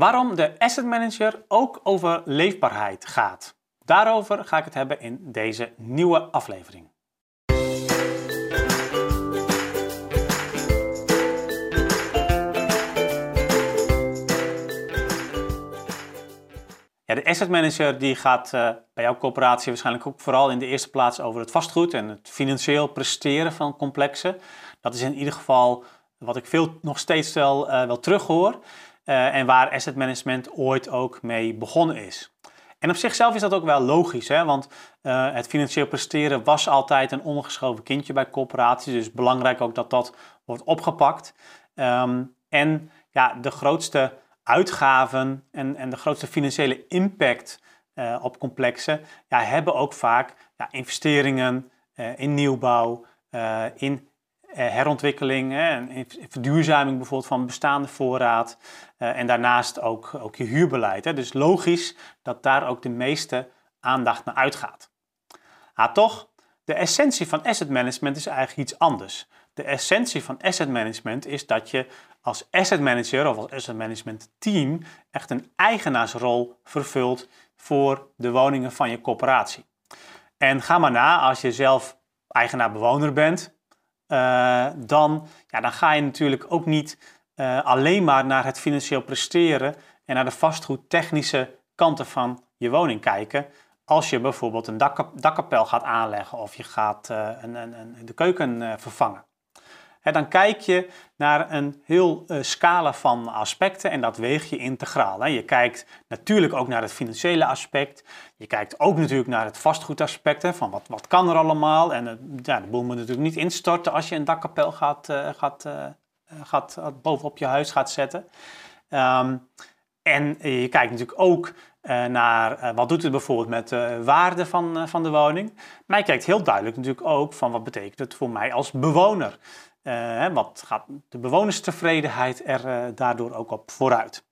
Waarom de asset manager ook over leefbaarheid gaat. Daarover ga ik het hebben in deze nieuwe aflevering. Ja, de asset manager die gaat uh, bij jouw coöperatie waarschijnlijk ook vooral in de eerste plaats over het vastgoed en het financieel presteren van complexen. Dat is in ieder geval wat ik veel nog steeds wel, uh, wel terughoor uh, en waar asset management ooit ook mee begonnen is. En op zichzelf is dat ook wel logisch, hè? want het financieel presteren was altijd een ongeschoven kindje bij corporaties, dus belangrijk ook dat dat wordt opgepakt. Um, en ja, de grootste uitgaven en, en de grootste financiële impact uh, op complexen ja, hebben ook vaak ja, investeringen in nieuwbouw, in herontwikkeling en in verduurzaming bijvoorbeeld van bestaande voorraad en daarnaast ook, ook je huurbeleid. Dus logisch dat daar ook de meeste aandacht naar uitgaat. Maar toch, de essentie van asset management is eigenlijk iets anders. De essentie van asset management is dat je als asset manager of als asset management team echt een eigenaarsrol vervult voor de woningen van je corporatie. En ga maar na, als je zelf eigenaar-bewoner bent, uh, dan, ja, dan ga je natuurlijk ook niet uh, alleen maar naar het financieel presteren en naar de vastgoedtechnische kanten van je woning kijken. Als je bijvoorbeeld een dakkapel gaat aanleggen of je gaat uh, een, een, een, de keuken vervangen dan kijk je naar een heel uh, scala van aspecten en dat weeg je integraal. Je kijkt natuurlijk ook naar het financiële aspect. Je kijkt ook natuurlijk naar het vastgoedaspect. Hè, van wat, wat kan er allemaal. En uh, ja, de boel moet natuurlijk niet instorten als je een dakkapel gaat, uh, gaat, gaat, bovenop je huis gaat zetten. Um, en je kijkt natuurlijk ook naar wat doet het bijvoorbeeld met de waarde van, van de woning. Maar je kijkt heel duidelijk natuurlijk ook van wat betekent het voor mij als bewoner. Uh, wat gaat de bewonerstevredenheid er uh, daardoor ook op vooruit?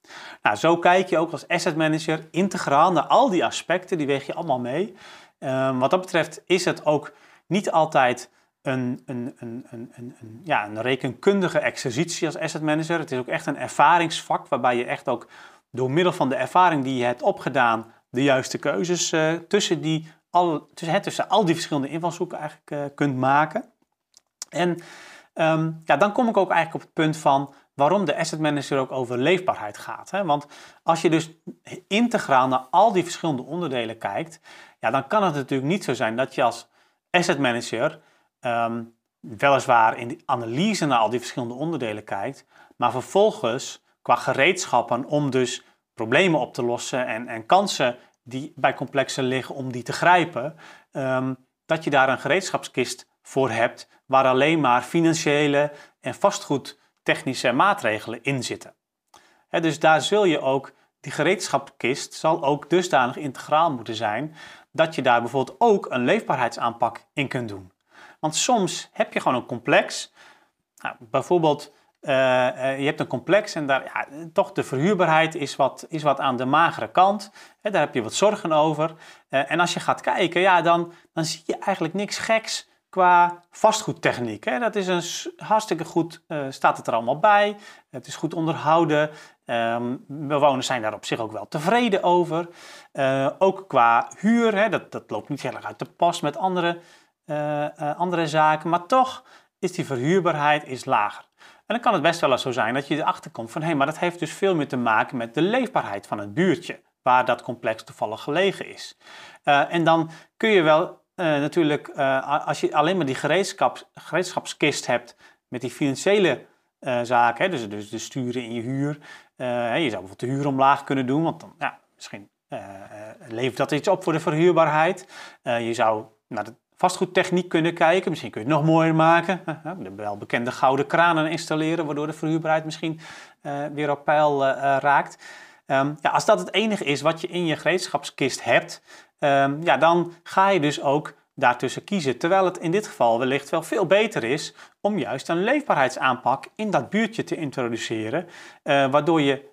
Nou, zo kijk je ook als asset manager integraal naar al die aspecten, die weeg je allemaal mee. Uh, wat dat betreft is het ook niet altijd een, een, een, een, ja, een rekenkundige exercitie als asset manager. Het is ook echt een ervaringsvak waarbij je echt ook door middel van de ervaring die je hebt opgedaan, de juiste keuzes eh, tussen, die, al, tussen, tussen al die verschillende invalshoeken eigenlijk kunt maken. En Um, ja, dan kom ik ook eigenlijk op het punt van waarom de asset manager ook over leefbaarheid gaat. Hè? Want als je dus integraal naar al die verschillende onderdelen kijkt, ja, dan kan het natuurlijk niet zo zijn dat je als asset manager um, weliswaar in de analyse naar al die verschillende onderdelen kijkt, maar vervolgens qua gereedschappen om dus problemen op te lossen en, en kansen die bij complexen liggen om die te grijpen, um, dat je daar een gereedschapskist voor hebt waar alleen maar financiële en vastgoedtechnische maatregelen in zitten. dus daar zul je ook, die gereedschapkist zal ook dusdanig integraal moeten zijn dat je daar bijvoorbeeld ook een leefbaarheidsaanpak in kunt doen. Want soms heb je gewoon een complex, nou, bijvoorbeeld uh, je hebt een complex en daar, ja, toch de verhuurbaarheid is wat, is wat aan de magere kant. daar heb je wat zorgen over. Uh, en als je gaat kijken, ja, dan, dan zie je eigenlijk niks geks qua vastgoedtechniek. Hè. Dat is een hartstikke goed, uh, staat het er allemaal bij. Het is goed onderhouden. Um, bewoners zijn daar op zich ook wel tevreden over. Uh, ook qua huur, hè, dat, dat loopt niet heel erg uit de pas met andere, uh, andere zaken. Maar toch is die verhuurbaarheid is lager. En dan kan het best wel eens zo zijn dat je erachter komt van... hé, hey, maar dat heeft dus veel meer te maken met de leefbaarheid van het buurtje... waar dat complex toevallig gelegen is. en dan kun je wel natuurlijk, uh, als je alleen maar die gereedschap, gereedschapskist hebt met die financiële uh, zaken, dus, dus de sturen in je huur. je zou bijvoorbeeld de huur omlaag kunnen doen, want dan, ja, misschien levert dat iets op voor de verhuurbaarheid. je zou naar de vastgoedtechniek kunnen kijken, misschien kun je het nog mooier maken. de welbekende gouden kranen installeren, waardoor de verhuurbaarheid misschien weer op peil raakt. Um, ja, als dat het enige is wat je in je gereedschapskist hebt, um, ja, dan ga je dus ook daartussen kiezen. Terwijl het in dit geval wellicht wel veel beter is om juist een leefbaarheidsaanpak in dat buurtje te introduceren, uh, waardoor je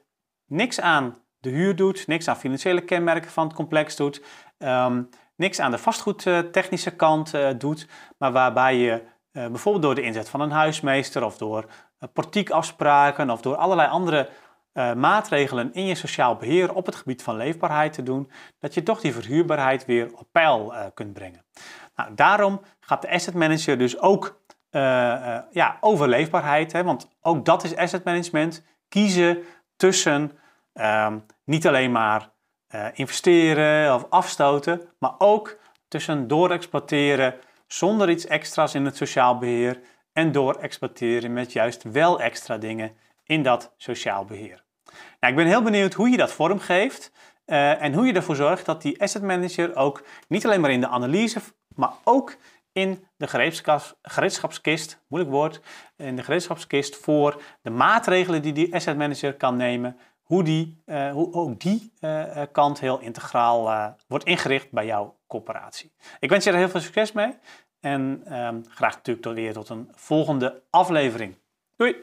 niks aan de huur doet, niks aan financiële kenmerken van het complex doet, um, niks aan de vastgoedtechnische kant uh, doet, maar waarbij je uh, bijvoorbeeld door de inzet van een huismeester of door portiekafspraken of door allerlei andere uh, maatregelen in je sociaal beheer op het gebied van leefbaarheid te doen, dat je toch die verhuurbaarheid weer op peil uh, kunt brengen. Nou, daarom gaat de asset manager dus ook uh, ja, over leefbaarheid, hè, want ook dat is asset management. Kiezen tussen ehm, niet alleen maar investeren of afstoten, maar ook tussen doorexploiteren zonder iets extra's in het sociaal beheer en doorexploiteren met juist wel extra dingen in dat sociaal beheer. Nou, ik ben heel benieuwd hoe je dat vormgeeft uh, en hoe je ervoor zorgt dat die asset manager ook niet alleen maar in de analyse, maar ook in de gereedschapskist, moeilijk woord, in de gereedschapskist voor de maatregelen die die asset manager kan nemen, hoe, die, uh, hoe ook die uh, kant heel integraal wordt ingericht bij jouw corporatie. Ik wens je er heel veel succes mee en um, graag natuurlijk tot weer tot een volgende aflevering. Doei!